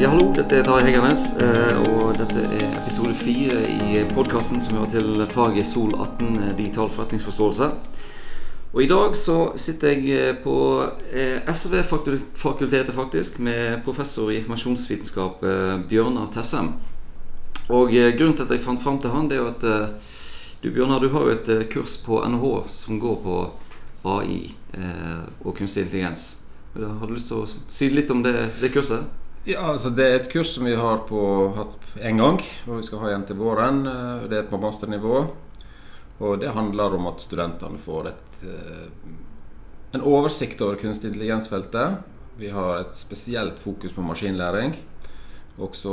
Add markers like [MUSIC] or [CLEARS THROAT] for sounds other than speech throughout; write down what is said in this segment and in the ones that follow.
Ja, hallo. Dette er Tarjei Heggernes, eh, og dette er episode fire i podkasten som hører til faget Sol 18 eh, digital forretningsforståelse. Og i dag så sitter jeg eh, på SV-fakultetet, faktisk, med professor i informasjonsvitenskap Bjørnar Tessem. Og grunnen til at jeg fant fram til han, det er jo at du Bjørnar, du har jo et kurs på NHH som går på AI og kunstig intelligens. Har du lyst til å si litt om det, det kurset? Ja, altså Det er et kurs som vi har på, hatt en gang, og vi skal ha igjen til våren. Eh, det er på masternivå. Og det handler om at studentene får et, eh, en oversikt over kunstig intelligensfeltet. Vi har et spesielt fokus på maskinlæring. Også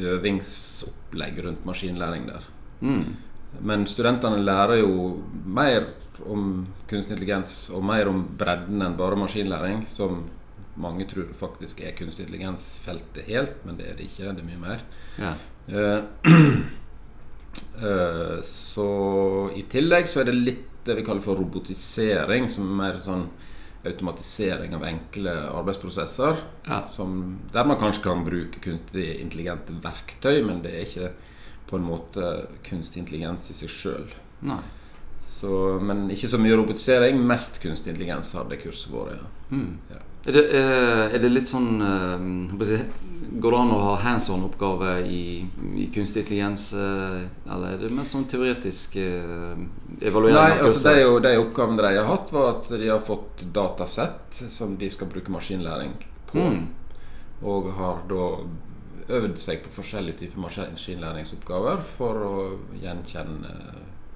øvingsopplegg rundt maskinlæring der. Mm. Men studentene lærer jo mer om kunstig intelligens og mer om bredden enn bare maskinlæring, som mange tror faktisk er kunstig intelligens-feltet helt, men det er det ikke. Det er mye mer. Ja. Uh, uh, [CLEARS THROAT] så i tillegg så er det litt det vi kaller for robotisering, som er mer sånn automatisering av enkle arbeidsprosesser. Ja. Som, der man kanskje kan bruke kunstig intelligente verktøy, men det er ikke på en måte kunstig intelligens i seg sjøl. Men ikke så mye robotisering. Mest kunstig intelligens har det kurset vært. Ja. Mm. ja. Er det, eh, er det, litt sånn eh, Går det an å ha hands on-oppgave i, i, kunstig intelligens? Eh, eller er det mer sånn teoretisk evaluering? Nei, altså det er jo de oppgavene de har hatt, var at de har fått datasett som de skal bruke maskinlæring på. Mm. Og har da øvd seg på forskjellige typer maskinlæringsoppgaver for å gjenkjenne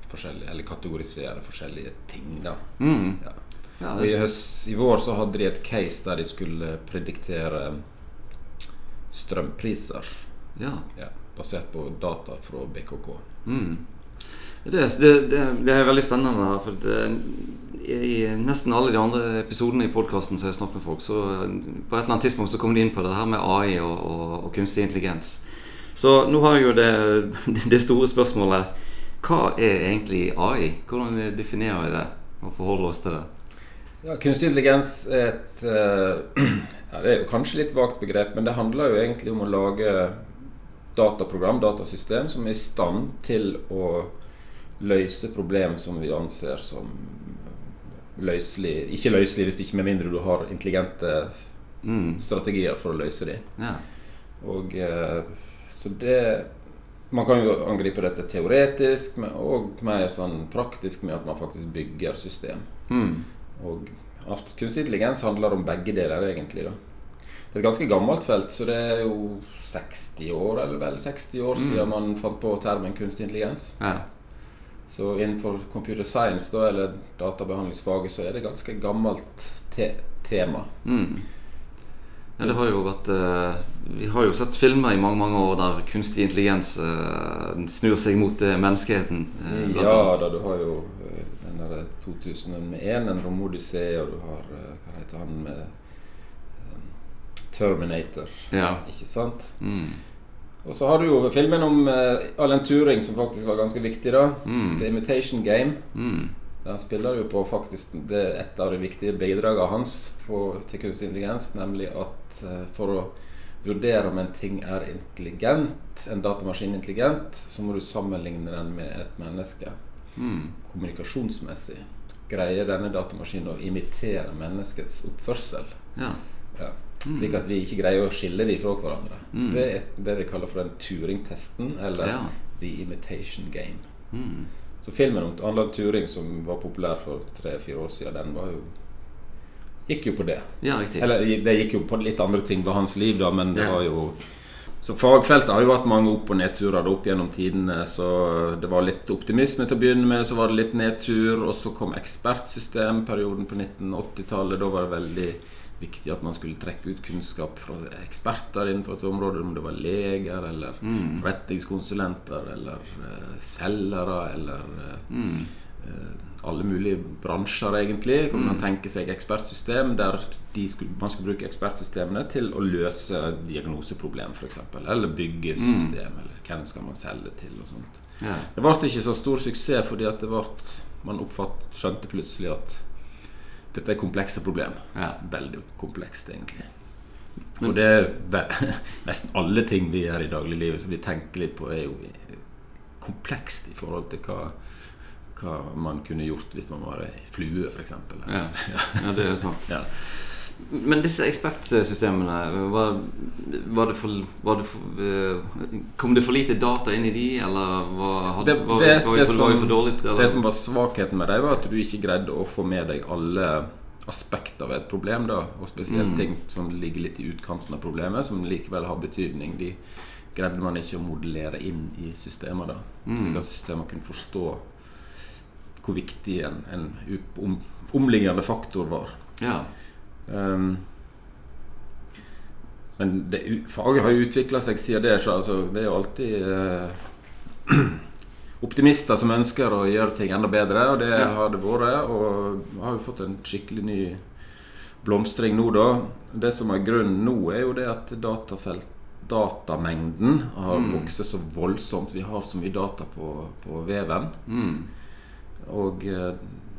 forskjellige, eller kategorisere forskjellige ting. da mm. ja. Ja, I, høst, I vår så hadde de et case der de skulle prediktere strømpriser. Ja. ja basert på data fra BKK. Mm. Det, det, det, det, er veldig spennende. For I nesten alle de andre episodene i podkasten som jeg snakker med folk, så på et eller annet tidspunkt så kommer de inn på det her med AI og, og, og kunstig intelligens. Så nå har jeg jo det, [LAUGHS] det store spørsmålet Hva er egentlig AI? Hvordan definerer vi det, og forholder oss til det? Ja, Kunstig intelligens er et uh, [CLEARS THROAT] ja, Det er jo kanskje litt vagt begrep, men det handler jo egentlig om å lage dataprogram, datasystem, som er i stand til å løse problem som vi anser som løselig Ikke løselig hvis ikke med mindre du har intelligente mm. strategier for å løse dem. Ja. Og uh, så det man kan jo angripe dette teoretisk og mer sånn praktisk med at man faktisk bygger system. Mm. Og kunstig intelligens handler om begge deler, egentlig. da. Det er et ganske gammelt felt, så det er jo 60 år eller vel 60 år mm. siden man fant på termen kunstig intelligens. Ja. Så innenfor computer science, da, eller databehandlingsfaget, så er det ganske gammelt te tema. Mm. Ja, det har jo vært uh, Vi har jo sett filmer i mange mange år der kunstig intelligens uh, snur seg mot uh, menneskeheten. ja da, du har jo den der 2001, en romodyssé, og du har eh, Hva heter han med Terminator. Ja. Ikke sant? Mm. Og så har du jo filmen om uh, Alan Turing, som faktisk var ganske viktig. da mm. The Imitation Game. Mm. Der spiller jo på faktisk det et av de viktige bidragene hans på, til kunstig intelligens, nemlig at uh, for å vurdere om en ting er intelligent, en datamaskin intelligent, så må du sammenligne den med et menneske mm. kommunikasjonsmessig greier denne datamaskinen å imitere menneskets oppførsel. Ja. Ja. Slik at vi ikke greier å skille dem fra hverandre. Mm. Det er det de kaller for den Turing-testen, eller ja. The Imitation Game. Mm. Så filmen om Anland Turing, som var populær for tre-fire år siden, den var jo gikk jo på det. Ja, riktig. Eller det gikk jo på litt andre ting ved hans liv, da, men det var jo så fagfeltet har jo hatt mange opp- og nedturer opp gjennom tidene. Så det var litt optimisme til å begynne med, så var det litt nedtur. Og så kom ekspertsystemperioden på 1980-tallet. Da var det veldig viktig at man skulle trekke ut kunnskap fra eksperter innenfor et område, om det var leger eller mm. forretningskonsulenter eller uh, selgere eller uh, mm. uh, alle mulige bransjer, egentlig. Kan man mm. tenke seg ekspertsystem der skulle, man skulle bruke ekspertsystemene til å løse diagnoseproblem, f.eks. Eller bygge system, mm. eller hvem skal man selge til, og sånt. Ja. Det ble ikke så stor suksess fordi at det ble, man oppfatt, skjønte plutselig at dette er komplekse problem. Ja. Veldig komplekst, egentlig. Og det er [LAUGHS] nesten alle ting vi gjør i dagliglivet som vi tenker litt på, er jo komplekst i forhold til hva, hva man kunne gjort hvis man var ei flue, f.eks. Ja. [LAUGHS] ja, det er sant. Ja. Men disse ekspertsystemene, var, var det for, var det for, eh, Kom det for lite data inn i de, eller var, hadde, Det- var, det- det for, som- for dårlig? Eller? Det som var svakheten med dem, var at du ikke greide å få med deg alle aspekter ved et problem. da Og spesielt Mm. ting som ligger litt i utkanten av problemet, som likevel har betydning. De greide man ikke å modellere inn i systemet. da Mm. Slik at systemet kunne forstå hvor viktig en, en om, omliggende faktor var. Ja. Um, men det, faget har jo utvikla seg siden det. Så altså, det er jo alltid uh, [CLEARS THROAT] optimister som ønsker å gjøre ting enda bedre, og det Ja. har det vært. Og vi har jo fått en skikkelig ny blomstring nå, da. Det som er grunnen nå, er jo det at datafelt datamengden har Mm. vokst så voldsomt. Vi har så mye data på, på veven. Mm. Og eh,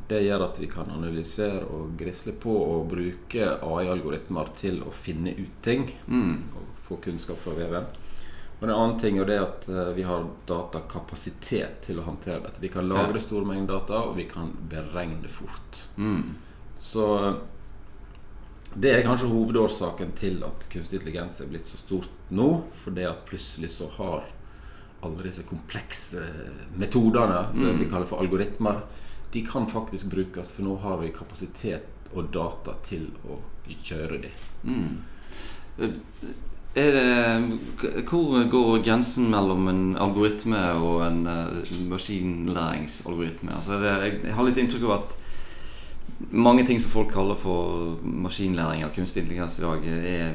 det gjør at vi kan analysere og grisle på og bruke AI-algoritmer til å finne ut ting. Mm. Og få kunnskap fra veven. Og en annen ting er det at eh, vi har datakapasitet til å håndtere dette. Vi kan lagre store mengder data, og vi kan beregne fort. Mm. Så eh, det er kanskje hovedårsaken til at kunstig intelligens er blitt så stort nå. Fordi at plutselig så har alle disse komplekse metodene, som vi kaller for algoritmer, de kan faktisk brukes. For nå har vi kapasitet og data til å kjøre de. Mm. Er det, hvor går grensen mellom en algoritme og en uh, maskinlæringsalgoritme? Altså det, jeg, jeg har litt inntrykk av at mange ting som folk kaller for maskinlæring eller kunstig intelligens i dag, er,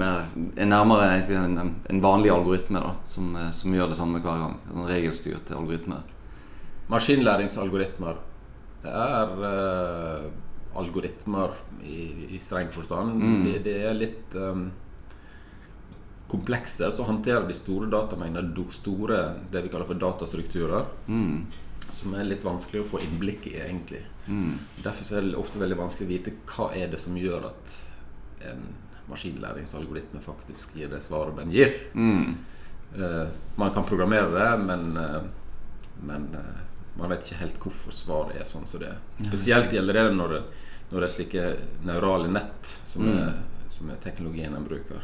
mer, er nærmere en, en vanlig algoritme da, som, eh, som gjør det samme hver gang. En regelstyrt algoritme. Maskinlæringsalgoritmer det er uh, algoritmer i, i streng forstand. Mm. Det, det er litt um, komplekse. Så håndterer de store datamengder, store det vi kaller for datastrukturer, Mm. som er litt vanskelig å få innblikk i, egentlig. Mm. Derfor er det ofte veldig vanskelig å vite hva er det som gjør at en maskinlæringsalgoritme faktisk gir det svaret den gir. Mm. Uh, man kan programmere det, men, uh, men eh, man vet ikke helt hvorfor svaret er sånn som det er. Spesielt gjelder det når når det er slike neurale nett, som, Mm. er, som er teknologien en bruker.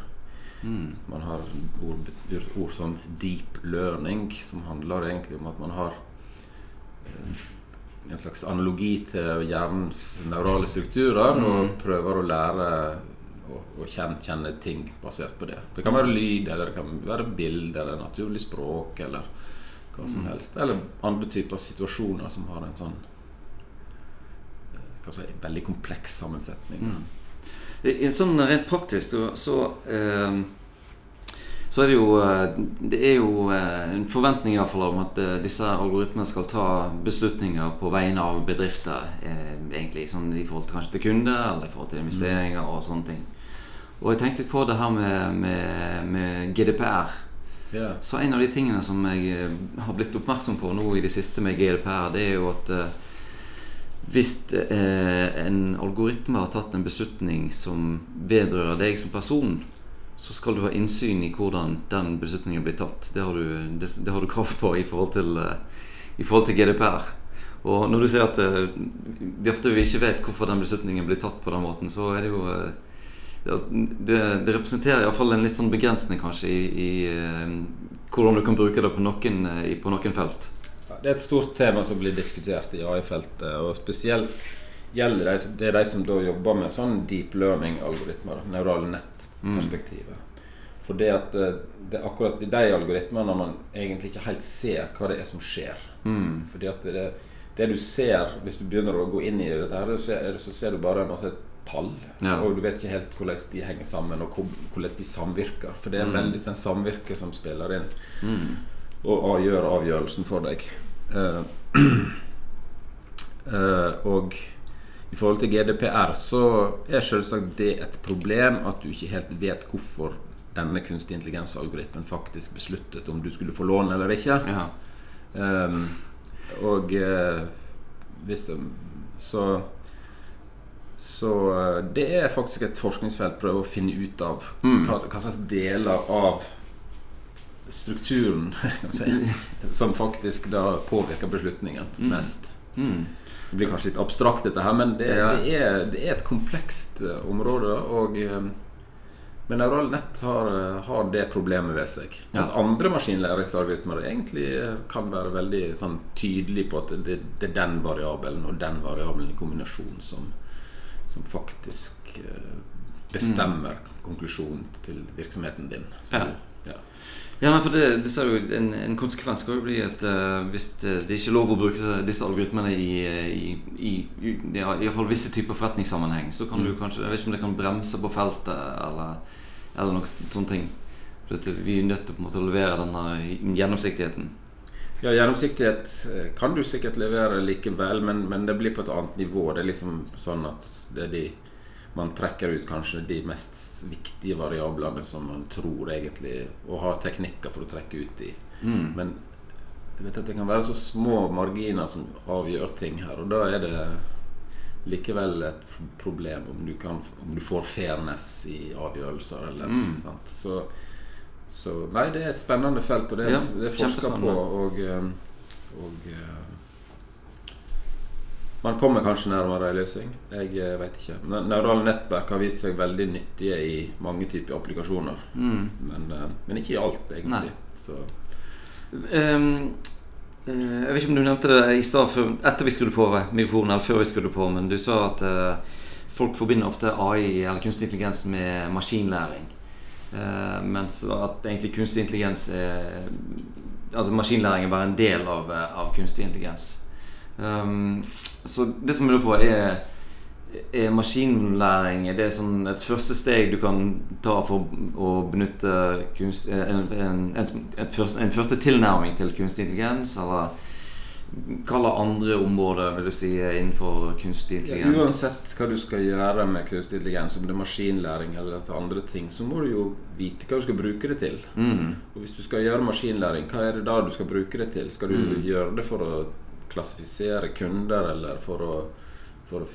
Mm. Man har ord, ord som deep learning, som handler egentlig om at man har eh, en slags analogi til hjernens neurale strukturer, Mm. og prøver å lære å kjenne, kjenne ting basert på det. Det kan være lyd, eller det kan være bilde, eller naturlig språk, eller hva som Mm. helst. Eller andre typer situasjoner som har en sånn eh, si, veldig kompleks sammensetning. Mm. Sånn rent praktisk så, så, eh, så er det jo eh, Det er jo eh, en forventning i hvert fall om at disse algoritmene skal ta beslutninger på vegne av bedrifter. Eh, egentlig sånn I forhold til kanskje til kunder eller i forhold til investeringer og sånne ting. Og jeg tenkte på det her med, med, med GDPR. Så en av de tingene som jeg eh, har blitt oppmerksom på nå i det siste med GDPR, det er jo at eh, hvis eh, en algoritme har tatt en beslutning som vedrører deg som person, så skal du ha innsyn i hvordan den beslutningen blir tatt. Det har du, det, det har du krav på i forhold til, i forhold til GDPR. Og når du sier at de ofte vi ikke vet hvorfor den beslutningen blir tatt på den måten, så er det jo det, det, representerer iallfall en litt sånn begrensning kanskje i, i eh, hvordan du kan bruke det på noen, eh, på noen felt. Ja, Det er et stort tema som blir diskutert i AI-feltet. Og spesielt gjelder det, det er de som da jobber med sånn deep learning-algoritmer. Neurale nett-perspektivet. For det at eh, det er akkurat i de algoritmene man egentlig ikke helt ser hva det er som skjer. Mm. Fordi at det, det du ser hvis du begynner å gå inn i dette, her, så ser du bare en masse tall. Ja. Og du vet ikke helt hvordan de henger sammen, og hvordan de samvirker. For det er Mm. veldig sånn samvirke som spiller inn Mm. og a- gjør avgjørelsen for deg. Uh, uh, [CLEARS THROAT] og i forhold til GDPR så er selvsagt det et problem at du ikke helt vet hvorfor denne kunstig intelligens-algoritmen faktisk besluttet om du skulle få lån eller ikke. Ja. Um, og uh, hvis det Så så det er faktisk et forskningsfelt. Prøve å finne ut av mm. hva, hva, slags deler av strukturen [LAUGHS] som faktisk da påvirker beslutningen mm. mest. Mm. Det blir kanskje litt abstrakt, dette her, men det, ja. det, er, det er, et komplekst område. Og men neurale nett har, har, det problemet ved seg. Ja. Mens andre maskinlæringsalgoritmer egentlig kan være veldig sånn, tydelige på at det, det, er den variabelen og den variabelen i kombinasjon som, som faktisk uh, bestemmer mm. konklusjonen til virksomheten din. Ja. Ja, nei, for det, det ser jo en, en, konsekvens kan jo bli at uh, hvis det, det ikke er lov å bruke disse algoritmene i, i, i, i ja, fall visse typer forretningssammenheng, så kan mm. du kanskje Jeg vet ikke om det kan bremse på feltet eller, eller noen sånne ting. For vi er nødt til å levere denne gjennomsiktigheten. Ja, gjennomsiktighet eh, kan du sikkert levere likevel, men, men det blir på et annet nivå. Det er liksom sånn at det er de man trekker ut kanskje de mest viktige variablene som man tror egentlig Og har teknikker for å trekke ut de. Mm. Men vet at det kan være så små marginer som avgjør ting her, og da er det likevel et problem om du, kan, om du får fairness i avgjørelser. Eller, mm. så, så, nei, det er et spennende felt, og det, ja, det er forska på. Og, eh, og eh, man kommer kanskje nærmere en løsning. Jeg eh, vet ikke. Neurale nettverk har vist seg veldig nyttige i mange typer applikasjoner. Mm. Men, eh, men, ikke i alt, egentlig. Um, jeg vet ikke om du nevnte det i stad etter vi skulle på mikrofonen, eller før vi skulle på, men du sa at uh, folk forbinder ofte AI eller kunstig intelligens med maskinlæring. Uh, mens at egentlig kunstig intelligens er Altså maskinlæring er bare en del av, av kunstig intelligens. Um, så det som jeg lurer på, er er maskinlæring er det sånn et første steg du kan ta for å benytte kunst, en, en, en, en, første tilnærming til kunstig intelligens? Eller hva andre områder vil du si innenfor kunstig intelligens? Ja, uansett hva du skal gjøre med kunstig intelligens, om det er maskinlæring eller andre ting, så må du jo vite hva du skal bruke det til. Mm. Og Hvis du skal gjøre maskinlæring, hva er det da du skal bruke det til? Skal du mm. gjøre det for å klassifisere kunder, eller for å, for å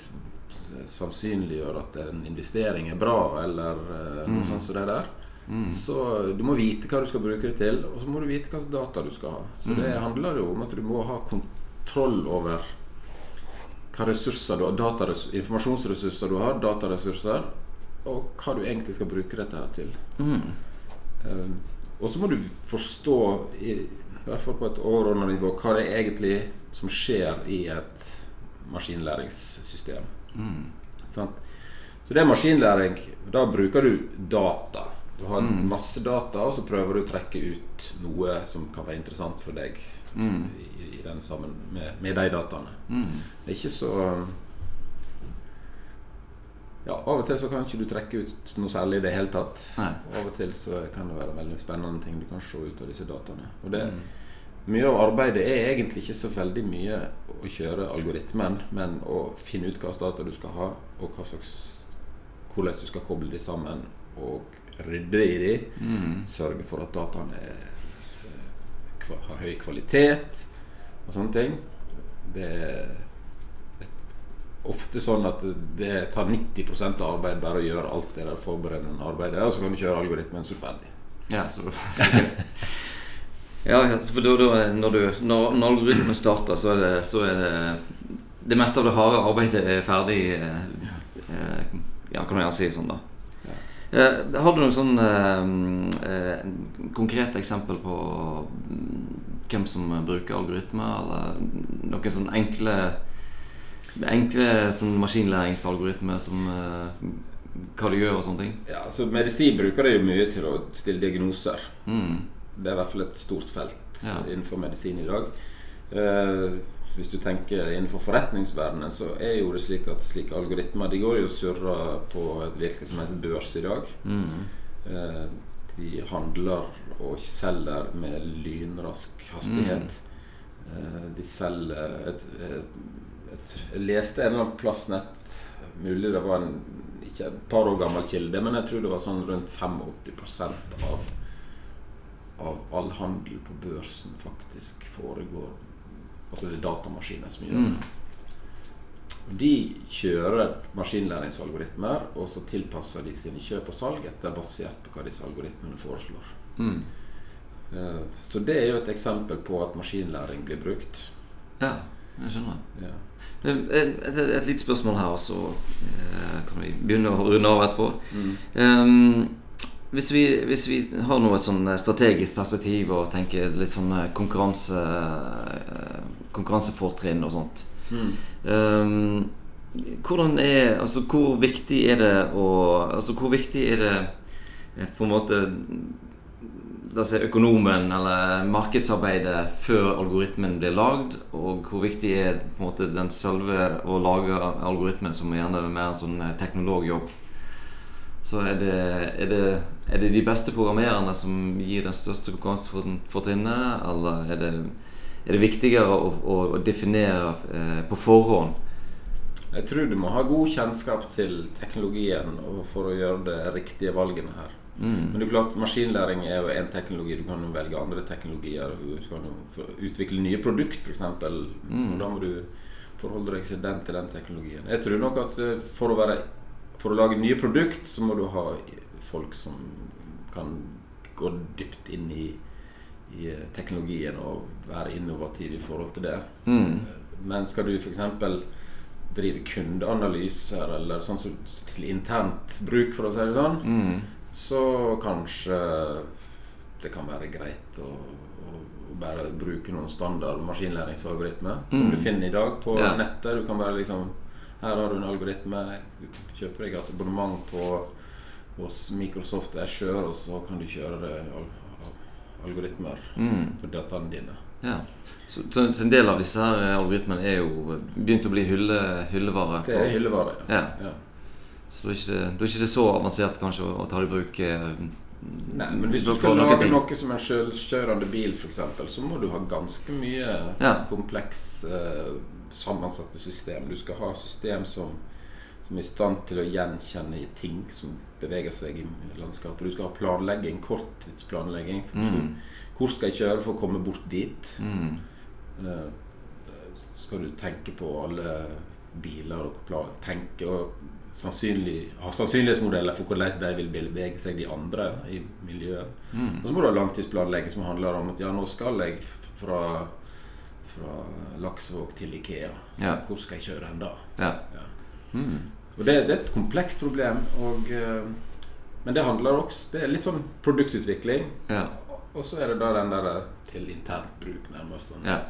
sannsynliggjøre at en investering er bra, eller uh, noe mm. sånt som det der. Mm. Så du må vite hva du skal bruke det til, og så må du vite hva slags data du skal ha. Så mm. det handler jo om at du må ha kontroll over hva ressurser du har, dataress informasjonsressurser du har, dataressurser, og hva du egentlig skal bruke dette her til. Mm. Um, og så må du forstå, i, i hvert fall på et overordna nivå, hva det er egentlig som skjer i et maskinlæringssystem. Mm. Så det er maskinlæring. Da bruker du data. Du har mm. masse data, og så prøver du å trekke ut noe som kan være interessant for deg mm. i, i, den sammen med, med de dataene. Mm. Det er ikke så ja, Av og til så kan ikke du trekke ut noe særlig i det hele tatt. Nei. Av og til så kan det være veldig spennende ting du kan se ut av disse dataene. Og det, mm. Mye av arbeidet er egentlig ikke så veldig mye å kjøre algoritmen, men å finne ut hva slags data du skal ha, og hva slags, hvordan du skal koble de sammen, og rydde i de. Mm. Sørge for at dataene er, eh, har høy kvalitet og sånne ting. Det er ofte sånn at det tar 90% av arbeidet bare å gjøre alt det der forberedende arbeidet, og så kan du kjøre algoritmen så ferdig. Ja, så [LAUGHS] Ja, for da, da, når, du, når, når algoritmen starter, så er, det, så er det Det meste av det harde arbeidet er ferdig eh, eh, Ja, kan man gjerne si sånn, da. Eh, har du noen sånn eh, eh, konkrete eksempel på hvem som bruker algoritmer, eller noen sånn enkle Enkle sånn maskinlæringsalgoritmer som eh, hva de gjør og sånne ting? Ja, altså Medisin bruker det jo mye til å stille diagnoser. Mm. Det er i hvert fall et stort felt ja. innenfor medisin i dag. Uh, hvis du tenker innenfor forretningsverdenen, så er jo det slik at slike algoritmer De går jo og surrer på virke som heter børs i dag. Mm. Eh, de handler og selger med lynrask hastighet. Mm. Eh, de selger et, et, et, Jeg leste en eller annen plass nett Mulig det var en ikke et par år gammel kilde, men jeg tror det var sånn rundt 85 av av all handel på børsen faktisk foregår Altså det er datamaskiner som gjør Mm. det. De kjører maskinlæringsalgoritmer, og så tilpasser de sine kjøp og salg etter basert på hva disse algoritmene foreslår. Mm. Eh, Så det er jo et eksempel på at maskinlæring blir brukt. Ja, jeg skjønner. Ja. Et, et, et lite spørsmål her, og så eh, kan vi begynne å runde av etterpå. Mm. Ehm, hvis, vi, hvis vi har noe sånn strategisk perspektiv og tenker litt sånn konkurranse, eh, konkurransefortrinn og sånt Mm. um, Hvordan er Altså, hvor viktig er det å Altså, hvor viktig er det eh, på en måte La oss si økonomen eller markedsarbeidet før algoritmen blir lagd, og hvor viktig er på en måte den selve å lage algoritmen, som gjerne er mer en sånn eh, teknologjobb. Så er det, er, det, er det de beste programmererne som gir den største konkurransefortrinnet, eller er det, er det viktigere å, å, å definere eh, på forhånd? Jeg tror du må ha god kjennskap til teknologien for å gjøre de riktige valgene her. Mm. Men det er klart, maskinlæring er jo én teknologi. Du kan jo velge andre teknologier. Du kan jo utvikle nye produkt, f.eks. Mm. Da må du forholde deg til den til den teknologien. Jeg tror nok at eh, for å, være, for å lage nye produkt, så må du ha folk som kan gå dypt inn i, i eh, teknologien og være innovativ i forhold til det. Mm. Men skal du f.eks. drive kundeanalyser eller sånn som til internt bruk, for å si det sånn, Mm. så kanskje det kan være greit å, å, bare bruke noen standard maskinlæringsalgoritmer som Mm. du finner i dag på Ja. nettet. Du kan bare liksom Her har du en algoritme. Kjøper deg et abonnement på hos Microsoft Azure, og så kan du kjøre al al algoritmer Mm. på dataene dine. Ja. Så, så en del av disse her algoritmene er jo begynt å bli hylle, hyllevare. Det er hyllevare. Ja. ja. Så da er ikke det, ikke det så avansert kanskje å, ta det i bruk. Eh, Nei, men hvis du skal lage ting. noe som en selvkjørende bil, f.eks., så må du ha ganske mye Ja. kompleks eh, sammensatte system. Du skal ha system som, som er i stand til å gjenkjenne ting som beveger seg i landskapet. Du skal ha planlegging, korttidsplanlegging. Mm. Hvor skal jeg kjøre for å komme bort dit? Mm. Uh, skal du tenke på alle biler og plan, tenke og sannsynlig, ha sannsynlighetsmodeller for hvordan de vil bevege seg, de andre i miljøet. Mm. Og så må du ha langtidsplanlegging som handler om at ja, nå skal jeg fra, fra Laksevåg til Ikea. Ja. Hvor skal jeg kjøre hen da? Ja. Ja. Mm. Og det, det er et komplekst problem. Og, eh, men det handler også Det er litt sånn produktutvikling. Ja. Og så er det da den der til internt bruk, nærmest. sånn. ja.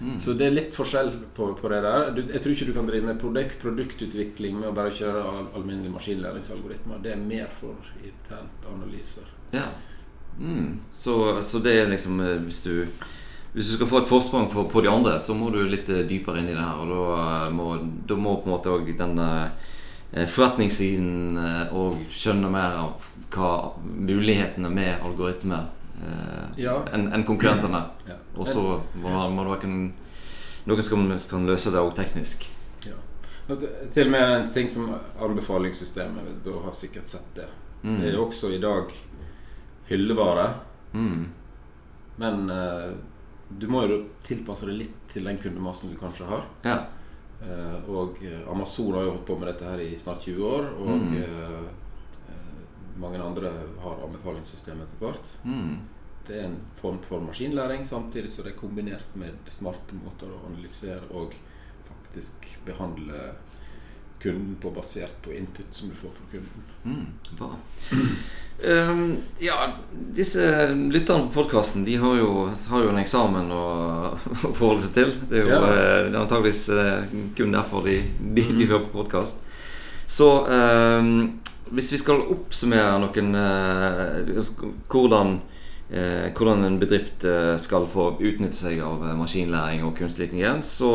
Mm. Så det er litt forskjell på, på det der. Du, jeg tror ikke du kan drive med produkt, produktutvikling med å bare kjøre al alminnelige maskinlæringsalgoritmer. Det er mer for internt analyser. ja. Mm. Så, så det er liksom eh, Hvis du hvis du skal få et forsprang for, på de andre, så må du litt eh, dypere inn i det her. Og da eh, må, da må på en måte òg den eh, forretningssiden òg skjønne mer av hva mulighetene med algoritmer Ja. enn en konkurrentene. Ja. Og så må, må det være en, noen som kan løse det òg teknisk. Ja. Til og med en ting som anbefalingssystemet. Du har sikkert sett det. Mm. Det er jo også i dag hyllevare. Mm. Men du må jo tilpasse det litt til den kundemassen du kanskje har. Ja. Eh, og eh, Amazon har jo holdt på med dette her i snart 20 år. Og Mm. eh, mange andre har anbefalingssystem etter hvert. Mm. Det er en form for maskinlæring, samtidig så det er kombinert med smarte måter å analysere og faktisk behandle kunden på basert på input som du får fra kunden. Mm, bra. Um, ja, disse lytterne på podkasten De har jo, har jo en eksamen å, [LAUGHS] forholde seg til. Det er jo Ja. eh, antageligvis eh, kun derfor de, de, de Mm. hører på podkast. Så um, hvis vi skal oppsummere noen uh, hvordan, hvordan en bedrift skal få utnytte seg av maskinlæring og kunstig intelligens, så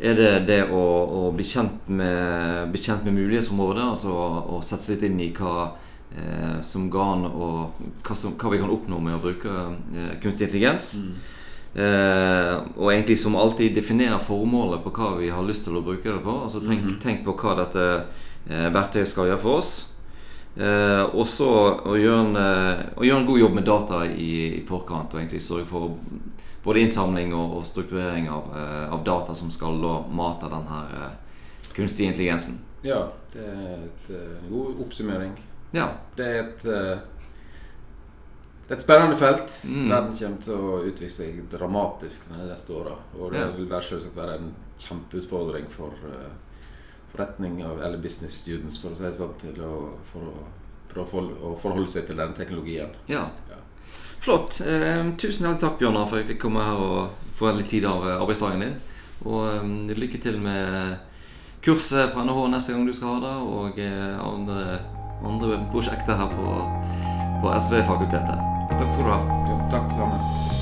er det det å, å bli, kjent med, bli kjent med mulighetsområdet. Altså å, å sette seg litt inn i hva eh, som an og hva, som, hva vi kan oppnå med å bruke eh, kunstig intelligens. Eh, og egentlig som alltid definere formålet på hva vi har lyst til å bruke det på. Altså tenk, Mhm. tenk på hva dette eh, verktøyet skal gjøre for oss. Eh, og så å gjøre, en, eh, å gjøre en god jobb med data i, i forkant. Og egentlig sørge for både innsamling og, og strukturering av, eh, av, data som skal da mate den her eh, kunstige intelligensen. Ja, det er en eh, god oppsummering. Ja. Det er et det er et spennende felt. Mm. Verden kommer til å utvikle seg dramatisk de neste åra. Og det vil være, selvsagt være en kjempeutfordring for uh, forretning eller business students for å si det sånn, til å, for, å, for å, for, å, forholde seg til den teknologien. Ja. Flott. Eh, tusen hjertelig takk, Bjørnar, for at jeg fikk komme her og få litt tid av eh, arbeidsdagen din. Og um, lykke til med kurset på NHH neste gang du skal ha det, og uh, andre, andre prosjekter her på, på SV-fakultetet. Takk skal du ha. Ja, takk sammen.